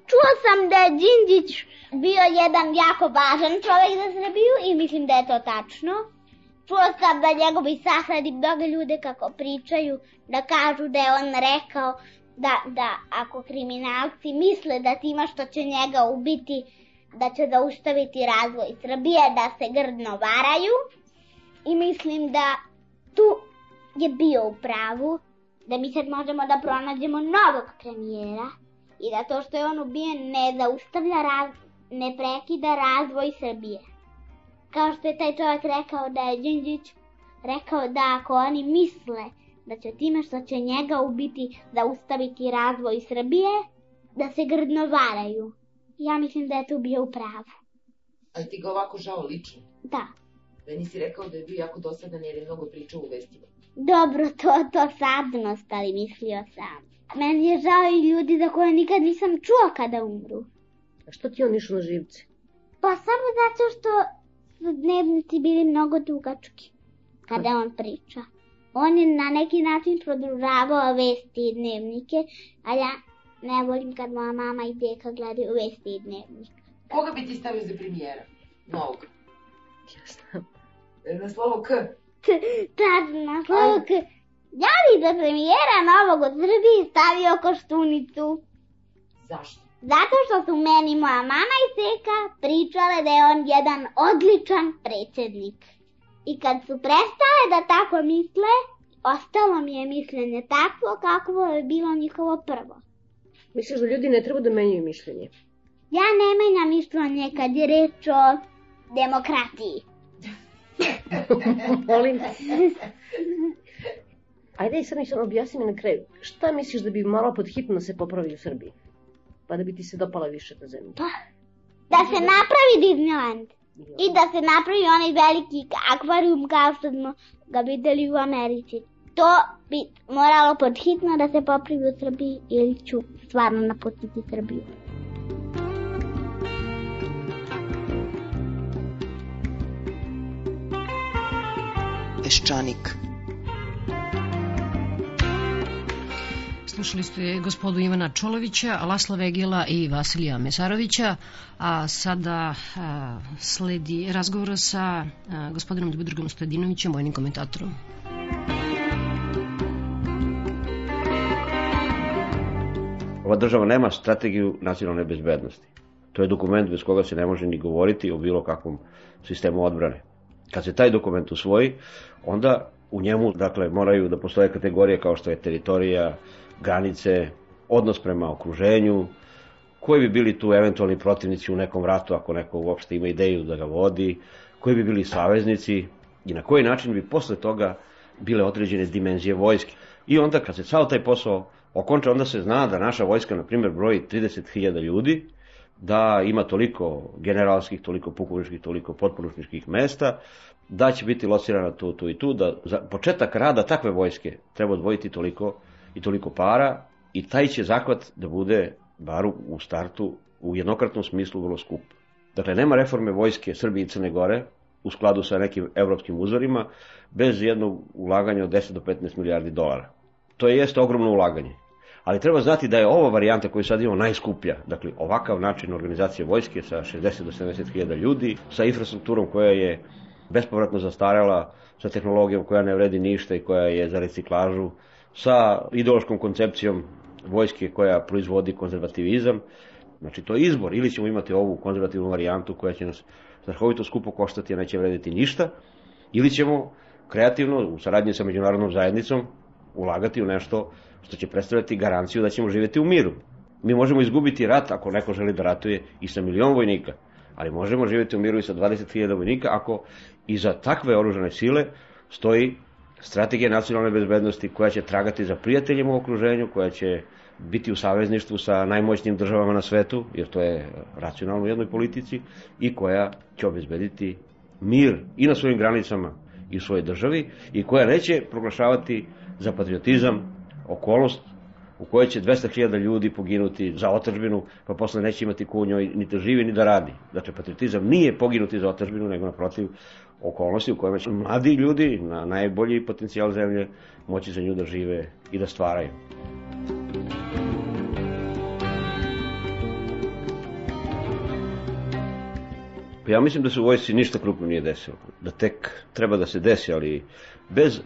čuo sam da je Đinđić bio jedan jako važan čovjek za Srbiju i mislim da je to tačno. Čuo sam da njegovi sahradi mnoge ljude kako pričaju, da kažu da je on rekao da, da ako kriminalci misle da time što će njega ubiti, da će zaustaviti razvoj Srbije, da se grdno varaju. I mislim da tu je bio u pravu, da mi sad možemo da pronađemo novog premijera i da to što je on ubijen ne zaustavlja, raz, ne prekida razvoj Srbije. Kao što je taj čovjek rekao da je Đinđić rekao da ako oni misle da će time što će njega ubiti zaustaviti razvoj Srbije, da se grdno varaju. Ja mislim da je tu bio u pravu. Ali ti ga ovako žao lično? Da. Meni si rekao da je bio jako dosadan jer je mnogo pričao u vestima. Dobro, to, to sadnost, ali mislio sam. Meni je žao i ljudi za koje nikad nisam čuo kada umru. A što ti on išao na živce? Pa samo zato što su dnevnici bili mnogo dugački kada on priča. On je na neki način produžavao vesti i dnevnike, a ja ne volim kad moja mama i deka gledaju vesti i dnevnik. Koga bi ti stavio za premijera? Novog. Ja znam. Na slovo K. Tačno, na slovo K. Ja bi za premijera novog od Srbiji stavio Koštunicu. Zašto? Zato što su meni moja mama i seka pričale da je on jedan odličan predsjednik. I kad su prestale da tako misle, ostalo mi je mišljenje takvo kakvo je bilo njihovo prvo. Misliš da ljudi ne treba da menjaju mišljenje? Ja ne menjam mišljenje kad je reč o demokratiji. Molim. Ajde i sad mi objasni mi na kraju. Šta misliš da bi moralo pod hitno se popravi u Srbiji? Pa da bi ti se dopala više ta zemlja. Pa, da se napravi Disneyland. I da se napravi onaj veliki akvarijum kao što smo ga videli u Americi. To bi moralo pod hitno da se popravi u Srbiji ili ću stvarno napustiti Srbiju. Peščanik. Slušali ste gospodu Ivana Čolovića, Lasla Vegela i Vasilija Mesarovića, a sada a, sledi razgovor sa a, gospodinom Dubodrugom Stojadinovićem, vojnim komentatorom. Ova država nema strategiju nacionalne bezbednosti. To je dokument bez koga se ne može ni govoriti o bilo kakvom sistemu odbrane. Kad se taj dokument usvoji, onda u njemu dakle, moraju da postoje kategorije kao što je teritorija, granice, odnos prema okruženju, koji bi bili tu eventualni protivnici u nekom ratu ako neko uopšte ima ideju da ga vodi, koji bi bili saveznici i na koji način bi posle toga bile određene dimenzije vojske. I onda kad se cao taj posao okonča, onda se zna da naša vojska, na primjer, broji 30.000 ljudi, da ima toliko generalskih, toliko pukovničkih, toliko potporučničkih mesta, da će biti locirana tu, tu i tu, da za početak rada takve vojske treba odvojiti toliko i toliko para i taj će zakvat da bude, bar u startu, u jednokratnom smislu vrlo skup. Dakle, nema reforme vojske Srbije i Crne Gore u skladu sa nekim evropskim uzorima, bez jednog ulaganja od 10 do 15 milijardi dolara. To je jeste ogromno ulaganje. Ali treba znati da je ova varijanta koju sad imamo najskuplja. Dakle, ovakav način organizacije vojske sa 60 do 70 hiljada ljudi, sa infrastrukturom koja je bespovratno zastarela, sa tehnologijom koja ne vredi ništa i koja je za reciklažu, sa ideološkom koncepcijom vojske koja proizvodi konzervativizam. Znači, to je izbor. Ili ćemo imati ovu konzervativnu varijantu koja će nas strahovito skupo koštati, a neće vrediti ništa, ili ćemo kreativno, u saradnji sa međunarodnom zajednicom, ulagati u nešto što će predstavljati garanciju da ćemo živjeti u miru. Mi možemo izgubiti rat ako neko želi da ratuje i sa milion vojnika, ali možemo živjeti u miru i sa 20.000 vojnika ako iza takve oružane sile stoji strategija nacionalne bezbednosti koja će tragati za prijateljima u okruženju, koja će biti u savezništvu sa najmoćnijim državama na svetu, jer to je racionalno u jednoj politici, i koja će obezbediti mir i na svojim granicama i u svojoj državi, i koja neće proglašavati za patriotizam okolnost u kojoj će 200.000 ljudi poginuti za otačbinu, pa posle neće imati ko u njoj ni da živi ni da radi. Dakle, patriotizam nije poginuti za otačbinu, nego naprotiv okolnosti u kojima će mladi ljudi na najbolji potencijal zemlje moći za nju da žive i da stvaraju. Pa ja mislim da se u vojsci ništa krupno nije desilo. Da tek treba da se desi, ali bez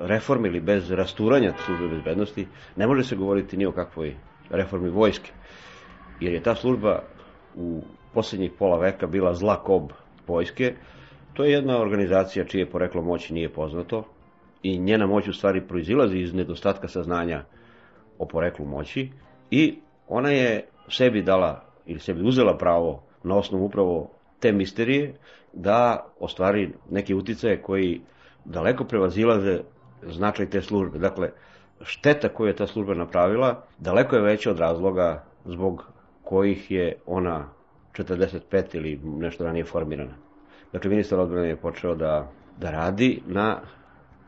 reforme ili bez rasturanja službe bezbednosti ne može se govoriti ni o kakvoj reformi vojske. Jer je ta služba u poslednjih pola veka bila zla kob vojske. To je jedna organizacija čije poreklo moći nije poznato i njena moć u stvari proizilazi iz nedostatka saznanja o poreklu moći i ona je sebi dala ili sebi uzela pravo na osnovu upravo te misterije da ostvari neke uticaje koji daleko prevazilaze značaj te službe. Dakle, šteta koju je ta služba napravila daleko je veća od razloga zbog kojih je ona 45 ili nešto ranije formirana. Dakle, ministar odbrane je počeo da, da radi na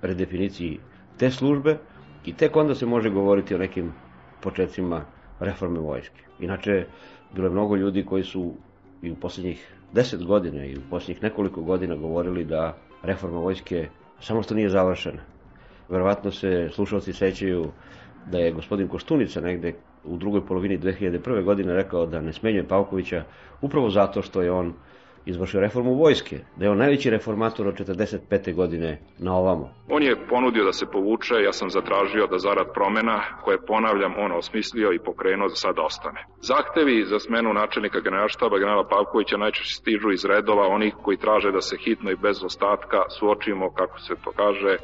redefiniciji te službe i tek onda se može govoriti o nekim početcima reforme vojske. Inače, bilo je mnogo ljudi koji su i u poslednjih 10 godina i u poslednjih nekoliko godina govorili da reforma vojske samo što nije završena. Verovatno se slušalci sećaju da je gospodin Koštunica negde u drugoj polovini 2001. godine rekao da ne smenjuje Pavkovića upravo zato što je on izvršio reformu vojske, da je on najveći reformator od 45. godine na ovamo. On je ponudio da se povuče, ja sam zatražio da zarad promena, koje ponavljam, on osmislio i pokrenuo da sada ostane. Zahtevi za smenu načelnika generalštaba generala Pavkovića najčešće stižu iz redova onih koji traže da se hitno i bez ostatka suočimo, kako se to kaže,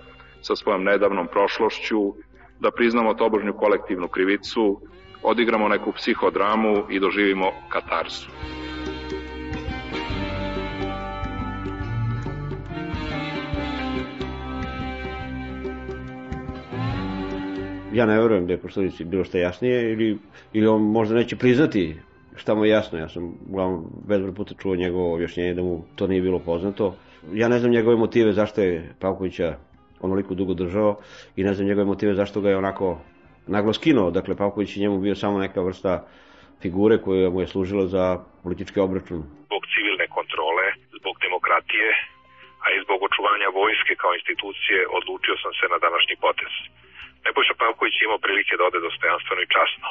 sa svojom nedavnom prošlošću, da priznamo tobožnju kolektivnu krivicu, odigramo neku psihodramu i doživimo katarsu. Ja ne verujem da je posledici bilo što jasnije ili, ili on možda neće priznati šta mu je jasno. Ja sam uglavnom bezbroj puta čuo njegovo objašnjenje da mu to nije bilo poznato. Ja ne znam njegove motive zašto je Pavkovića onoliko dugo držao i ne znam njegove motive zašto ga je onako naglo skinuo. Dakle, Pavković je njemu bio samo neka vrsta figure koja mu je služila za politički obračun. Zbog civilne kontrole, zbog demokratije, a i zbog očuvanja vojske kao institucije, odlučio sam se na današnji potez. Nebojša Pavković je imao prilike da ode dostojanstveno i časno.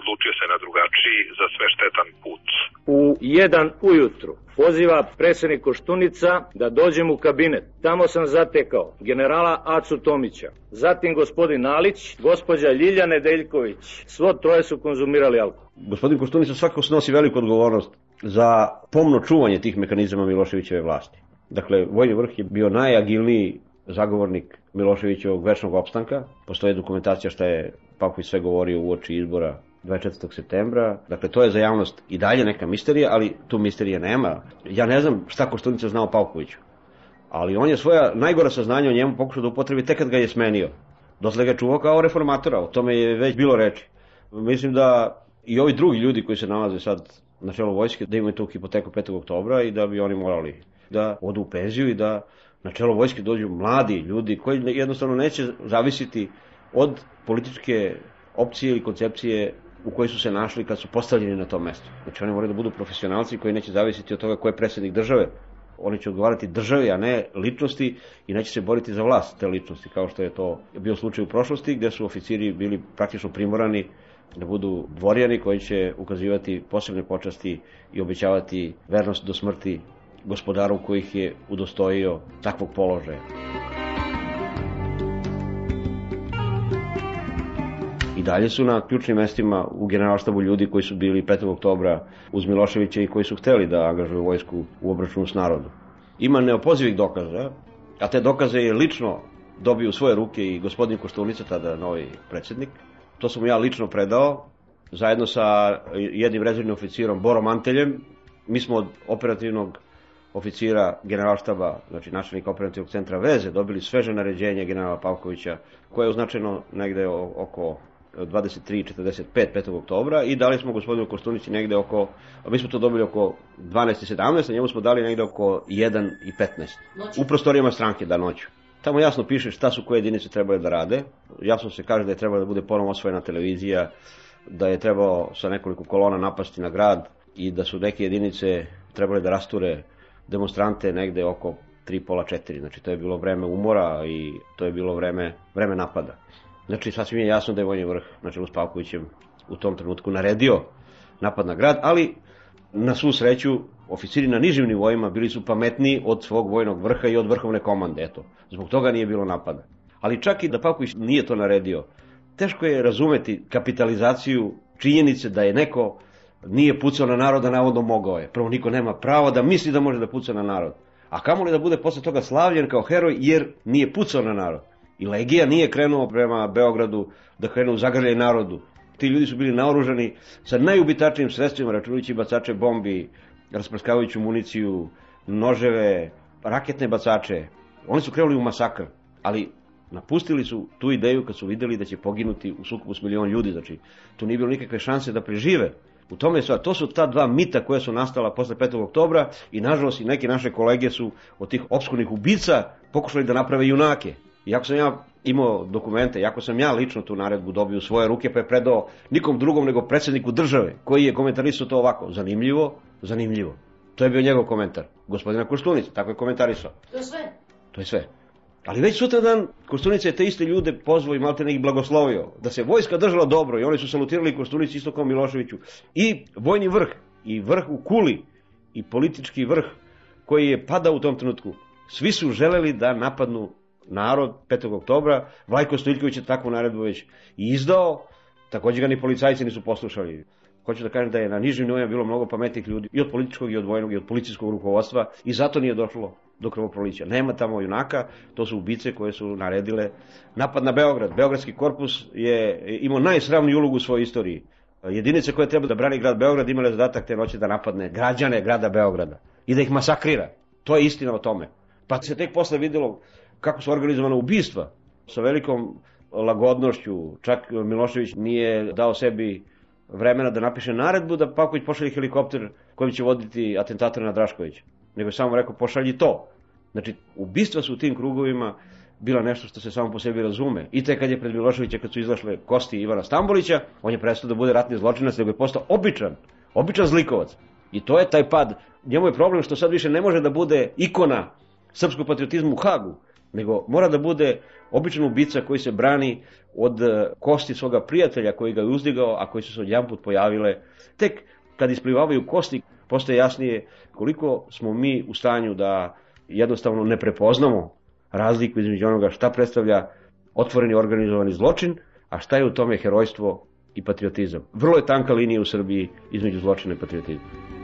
Odlučio se na drugačiji, za sve štetan put. U jedan ujutru poziva predsednik Koštunica da dođem u kabinet. Tamo sam zatekao generala Acu Tomića, zatim gospodin Nalić, gospođa Ljilja Nedeljković. Svo troje su konzumirali alkohol. Gospodin Koštunica svakako snosi veliku odgovornost za pomno čuvanje tih mehanizama Miloševićeve vlasti. Dakle, vojni vrh je bio najagilniji zagovornik Miloševićevog večnog opstanka. Postoje dokumentacija šta je Pavković sve govorio u oči izbora 24. septembra. Dakle, to je za javnost i dalje neka misterija, ali tu misterije nema. Ja ne znam šta Koštunica znao Pavkoviću, ali on je svoja najgora saznanja o njemu pokušao da upotrebi tek kad ga je smenio. Dosle ga čuvao kao reformatora, o tome je već bilo reči. Mislim da i ovi drugi ljudi koji se nalaze sad na čelu vojske, da imaju tu hipoteku 5. oktobra i da bi oni morali da odu u penziju i da na čelo vojske dođu mladi ljudi koji jednostavno neće zavisiti od političke opcije ili koncepcije u kojoj su se našli kad su postavljeni na tom mestu. Znači oni moraju da budu profesionalci koji neće zavisiti od toga ko je predsednik države Oni će odgovarati državi, a ne ličnosti i neće se boriti za vlast te ličnosti, kao što je to bio slučaj u prošlosti, gde su oficiri bili praktično primorani da budu dvorjani koji će ukazivati posebne počasti i obećavati vernost do smrti gospodaru koji ih je udostojio takvog položaja. I dalje su na ključnim mestima u generalštabu ljudi koji su bili 5. oktobra uz Miloševića i koji su hteli da angažuju vojsku u obračunu s narodom. Ima neopozivih dokaza, a te dokaze je lično dobio u svoje ruke i gospodin Koštunica, tada novi predsednik. To sam ja lično predao, zajedno sa jednim rezervnim oficirom Borom Anteljem. Mi smo od operativnog oficira generalštaba, znači načelnika operativnog centra veze, dobili sveže naređenje generala Pavkovića, koje je označeno negde oko 23.45 5. oktobra i dali smo gospodinu Kostunici negde oko, mi smo to dobili oko 12.17, a njemu smo dali negde oko 1 i 15. U prostorijama stranke da noću. Tamo jasno piše šta su koje jedinice trebale da rade. Jasno se kaže da je trebalo da bude ponovno osvojena televizija, da je trebao sa nekoliko kolona napasti na grad i da su neke jedinice trebale da rasture demonstrante negde oko 3 pola 4. Znači to je bilo vreme umora i to je bilo vreme, vreme napada. Znači, sasvim je jasno da je vojni vrh, znači s Pavkovićem, u tom trenutku naredio napad na grad, ali na svu sreću oficiri na nižim nivoima bili su pametniji od svog vojnog vrha i od vrhovne komande, eto. Zbog toga nije bilo napada. Ali čak i da Pavković nije to naredio, teško je razumeti kapitalizaciju činjenice da je neko nije pucao na naroda, navodno mogao je. Prvo, niko nema pravo da misli da može da puca na narod. A kamo li da bude posle toga slavljen kao heroj jer nije pucao na narod. I Legija nije krenuo prema Beogradu da krenu u zagrljaj narodu. Ti ljudi su bili naoružani sa najubitačnijim sredstvima, računajući bacače bombi, rasprskavajuću municiju, noževe, raketne bacače. Oni su krenuli u masakr, ali napustili su tu ideju kad su videli da će poginuti u sukobu s milion ljudi, znači tu nije bilo nikakve šanse da prežive. U tome je to su ta dva mita koja su nastala posle 5. oktobra i nažalost i neke naše kolege su od tih obskurnih ubica pokušali da naprave junake. Iako sam ja imao dokumente, iako sam ja lično tu naredbu dobio u svoje ruke, pa je predao nikom drugom nego predsedniku države, koji je komentarisao to ovako, zanimljivo, zanimljivo. To je bio njegov komentar, gospodina Koštunica, tako je komentarisao. To je sve? To je sve. Ali već sutra dan Koštunica je te iste ljude pozvao i malte ih blagoslovio, da se vojska držala dobro i oni su salutirali Koštunici isto kao Miloševiću. I vojni vrh, i vrh u Kuli, i politički vrh koji je padao u tom trenutku, svi su želeli da napadnu narod 5. oktobra, Vlajko Stojiljković je takvu naredbu već izdao, takođe ga ni policajci nisu poslušali. Hoću da kažem da je na nižim nivoima bilo mnogo pametnih ljudi i od političkog i od vojnog i od policijskog rukovodstva i zato nije došlo do krvoprolića. Nema tamo junaka, to su ubice koje su naredile napad na Beograd. Beogradski korpus je imao najsravniju ulogu u svojoj istoriji. Jedinice koje treba da brani grad Beograd imale zadatak te noće da napadne građane grada Beograda i da ih masakrira. To je istina o tome. Pa se tek posle videlo kako su organizovane ubistva sa velikom lagodnošću. Čak Milošević nije dao sebi vremena da napiše naredbu da Pavković pošalje helikopter kojim će voditi atentatora na Draškovića. Nego je samo rekao pošalji to. Znači, ubistva su u tim krugovima bila nešto što se samo po sebi razume. I te kad je pred Miloševića, kad su izašle kosti Ivana Stambolića, on je prestao da bude ratni zločinac, nego je postao običan, običan zlikovac. I to je taj pad. Njemu je problem što sad više ne može da bude ikona srpskog patriotizma u Hagu, nego mora da bude običan ubica koji se brani od e, kosti svoga prijatelja koji ga je uzdigao, a koji su se odjedan put pojavile. Tek kad isplivavaju kosti, postaje jasnije koliko smo mi u stanju da jednostavno ne prepoznamo razliku između onoga šta predstavlja otvoreni organizovani zločin, a šta je u tome herojstvo i patriotizam. Vrlo je tanka linija u Srbiji između zločina i patriotizma.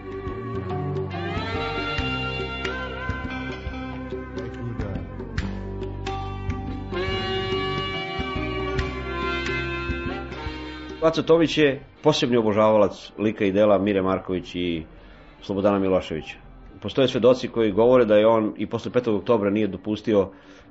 Vaca Tomić je posebni obožavalac lika i dela Mire Marković i Slobodana Miloševića. Postoje svedoci koji govore da je on i posle 5. oktobra nije dopustio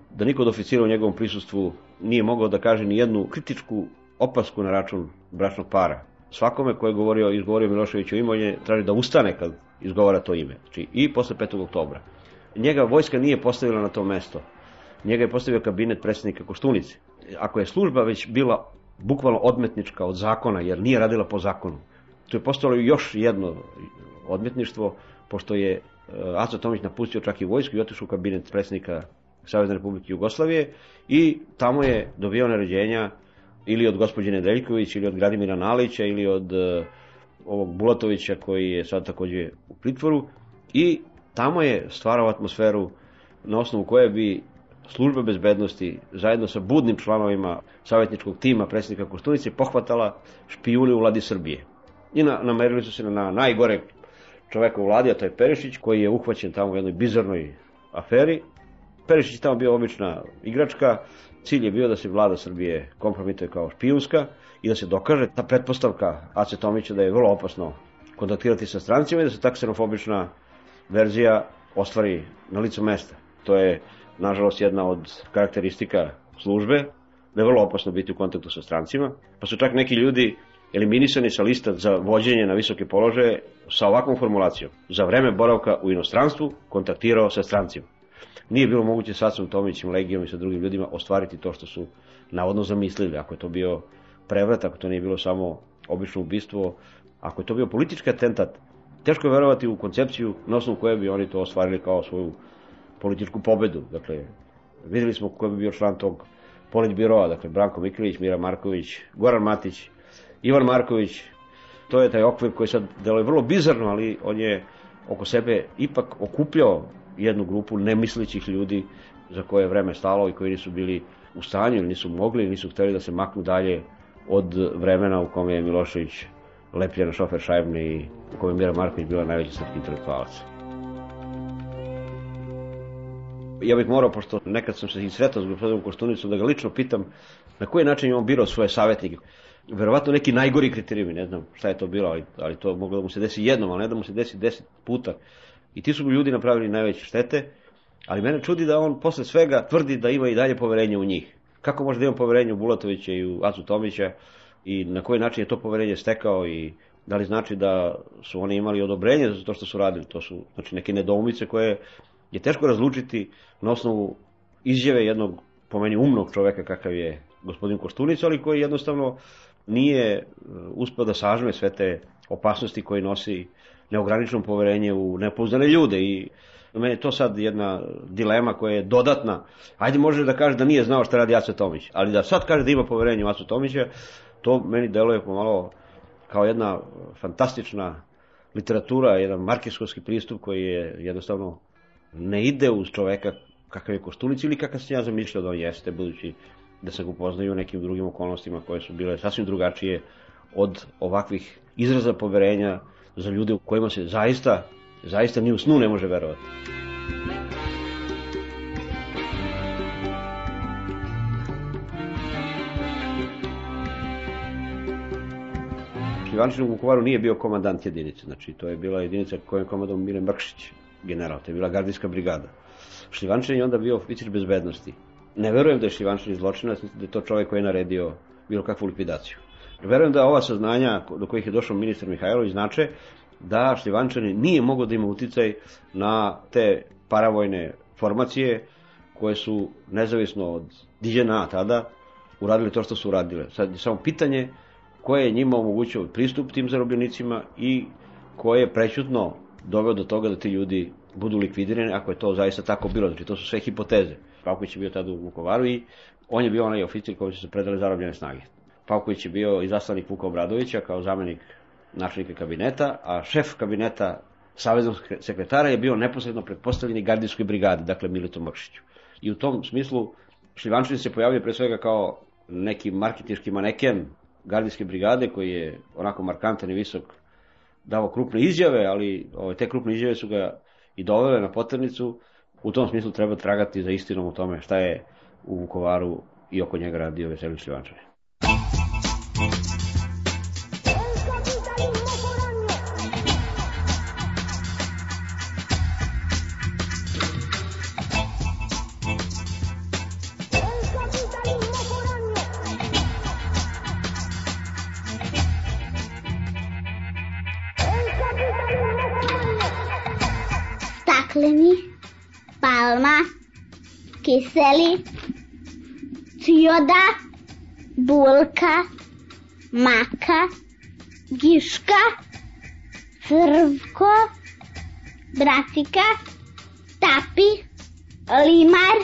da niko od oficira u njegovom prisustvu nije mogao da kaže ni jednu kritičku opasku na račun bračnog para. Svakome ko je govorio, izgovorio Miloševiću ime, je traži da ustane kad izgovara to ime. Znači, I posle 5. oktobra. Njega vojska nije postavila na to mesto. Njega je postavio kabinet predsednika Koštunice. Ako je služba već bila bukvalno odmetnička od zakona, jer nije radila po zakonu. Tu je postalo još jedno odmetništvo, pošto je Aco Tomić napustio čak i vojsku i otišao u kabinet predsjednika Savezne Republike Jugoslavije i tamo je dobio naređenja ili od gospođe Nedeljković ili od Gradimira Nalića ili od uh, ovog Bulatovića koji je sad takođe u pritvoru i tamo je stvarao atmosferu na osnovu koje bi služba bezbednosti zajedno sa budnim članovima savjetničkog tima predsjednika Koštunice pohvatala špijune u vladi Srbije. I na, namerili su se na najgore čoveka u vladi, a to je Perišić, koji je uhvaćen tamo u jednoj bizarnoj aferi. Perišić tamo bio obična igračka, cilj je bio da se vlada Srbije kompromituje kao špijunska i da se dokaže ta pretpostavka Ace Tomića da je vrlo opasno kontaktirati sa strancima i da se ta ksenofobična verzija ostvari na licu mesta. To je, nažalost, jedna od karakteristika službe, da je vrlo opasno biti u kontaktu sa strancima, pa su čak neki ljudi eliminisani sa lista za vođenje na visoke položaje sa ovakvom formulacijom. Za vreme boravka u inostranstvu kontaktirao sa strancima. Nije bilo moguće sa Acom Tomićem, Legijom i sa drugim ljudima ostvariti to što su navodno zamislili. Ako je to bio prevrat, ako to nije bilo samo obično ubistvo, ako je to bio politički atentat, teško je verovati u koncepciju na osnovu koje bi oni to ostvarili kao svoju političku pobedu. Dakle, videli smo ko bi bio član tog politbiroa, dakle, Branko Miklić, Mira Marković, Goran Matić, Ivan Marković, to je taj okvir koji sad deluje vrlo bizarno, ali on je oko sebe ipak okupljao jednu grupu nemislićih ljudi za koje je vreme stalo i koji nisu bili u stanju ili nisu mogli ili nisu hteli da se maknu dalje od vremena u kome je Milošević lepljen na šofer šajbne i u kome je Mira Marković bila najveći srpski intelektualac. Ja bih morao, pošto nekad sam se i sretao s gospodinom Koštunicom, da ga lično pitam na koji način je on birao svoje savjetnike. Verovatno neki najgori kriterijumi, ne znam šta je to bilo, ali, ali to moglo da mu se desi jednom, ali ne da mu se desi deset puta. I ti su mu ljudi napravili najveće štete, ali mene čudi da on posle svega tvrdi da ima i dalje poverenje u njih. Kako može da ima poverenje u Bulatovića i u Acu Tomića i na koji način je to poverenje stekao i da li znači da su oni imali odobrenje za to što su radili. To su znači, neke nedoumice koje je teško razlučiti na osnovu izjave jednog po meni umnog čoveka kakav je gospodin Koštunica, ali koji jednostavno nije uspeo da sažme sve te opasnosti koje nosi neograničeno poverenje u nepouzdane ljude i meni je to sad jedna dilema koja je dodatna. Ajde može da kaže da nije znao šta radi Aco Tomić, ali da sad kaže da ima poverenje u Aco Tomića, to meni deluje pomalo kao jedna fantastična literatura, jedan markeskovski pristup koji je jednostavno ne ide uz čoveka kakav je Koštunic ili kakav sam ja zamišljao da on jeste, budući da se ga upoznaju u nekim drugim okolnostima koje su bile sasvim drugačije od ovakvih izraza poverenja za ljude u kojima se zaista, zaista ni u snu ne može verovati. Ivančin u Vukovaru nije bio komandant jedinice, znači to je bila jedinica kojom je komandom Mile Mrkšić, general, to je bila gardijska brigada. Šljivančin je onda bio oficir bezbednosti. Ne verujem da je Šljivančin zločinac, da je to čovjek koji je naredio bilo kakvu likvidaciju. Verujem da ova saznanja do kojih je došao ministar Mihajlović znače da Šljivančanin nije mogao da ima uticaj na te paravojne formacije koje su nezavisno od Diđena tada uradili to što su uradile. Sad je samo pitanje koje je njima omogućio pristup tim zarobljenicima i koje je prećutno doveo do toga da ti ljudi budu likvidirani ako je to zaista tako bilo. Znači to su sve hipoteze. Pavković je bio tada u Vukovaru i on je bio onaj oficir koji su se predali zarobljene snage. Pavković je bio izaslanik Vuka Obradovića kao zamenik načelnika kabineta, a šef kabineta saveznog sekretara je bio neposredno pretpostavljeni gardijskoj brigadi, dakle Milito Mrkšiću. I u tom smislu Šljivančin se pojavio pre svega kao neki marketinški maneken gardijske brigade koji je onako markantan i visok davo krupne izjave, ali ove, te krupne izjave su ga i dovele na poternicu. U tom smislu treba tragati za istinom o tome šta je u Vukovaru i oko njega radio Veselin Šljivančanin. Cioda, bulka, maka, giška, crvko, bracika, tapi, limar,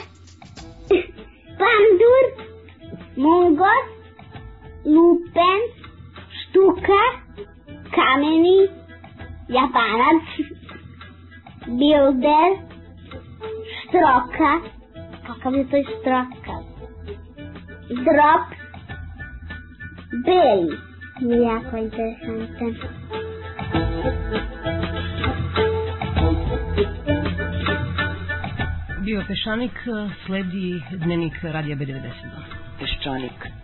pandur, mungos, lupen, štukar, kameni, japanac, bilder, štroka, kakav je to štroka, drop, beli, jako interesantan. Bio Pešanik, sledi dnevnik Radija B92. Peščanik.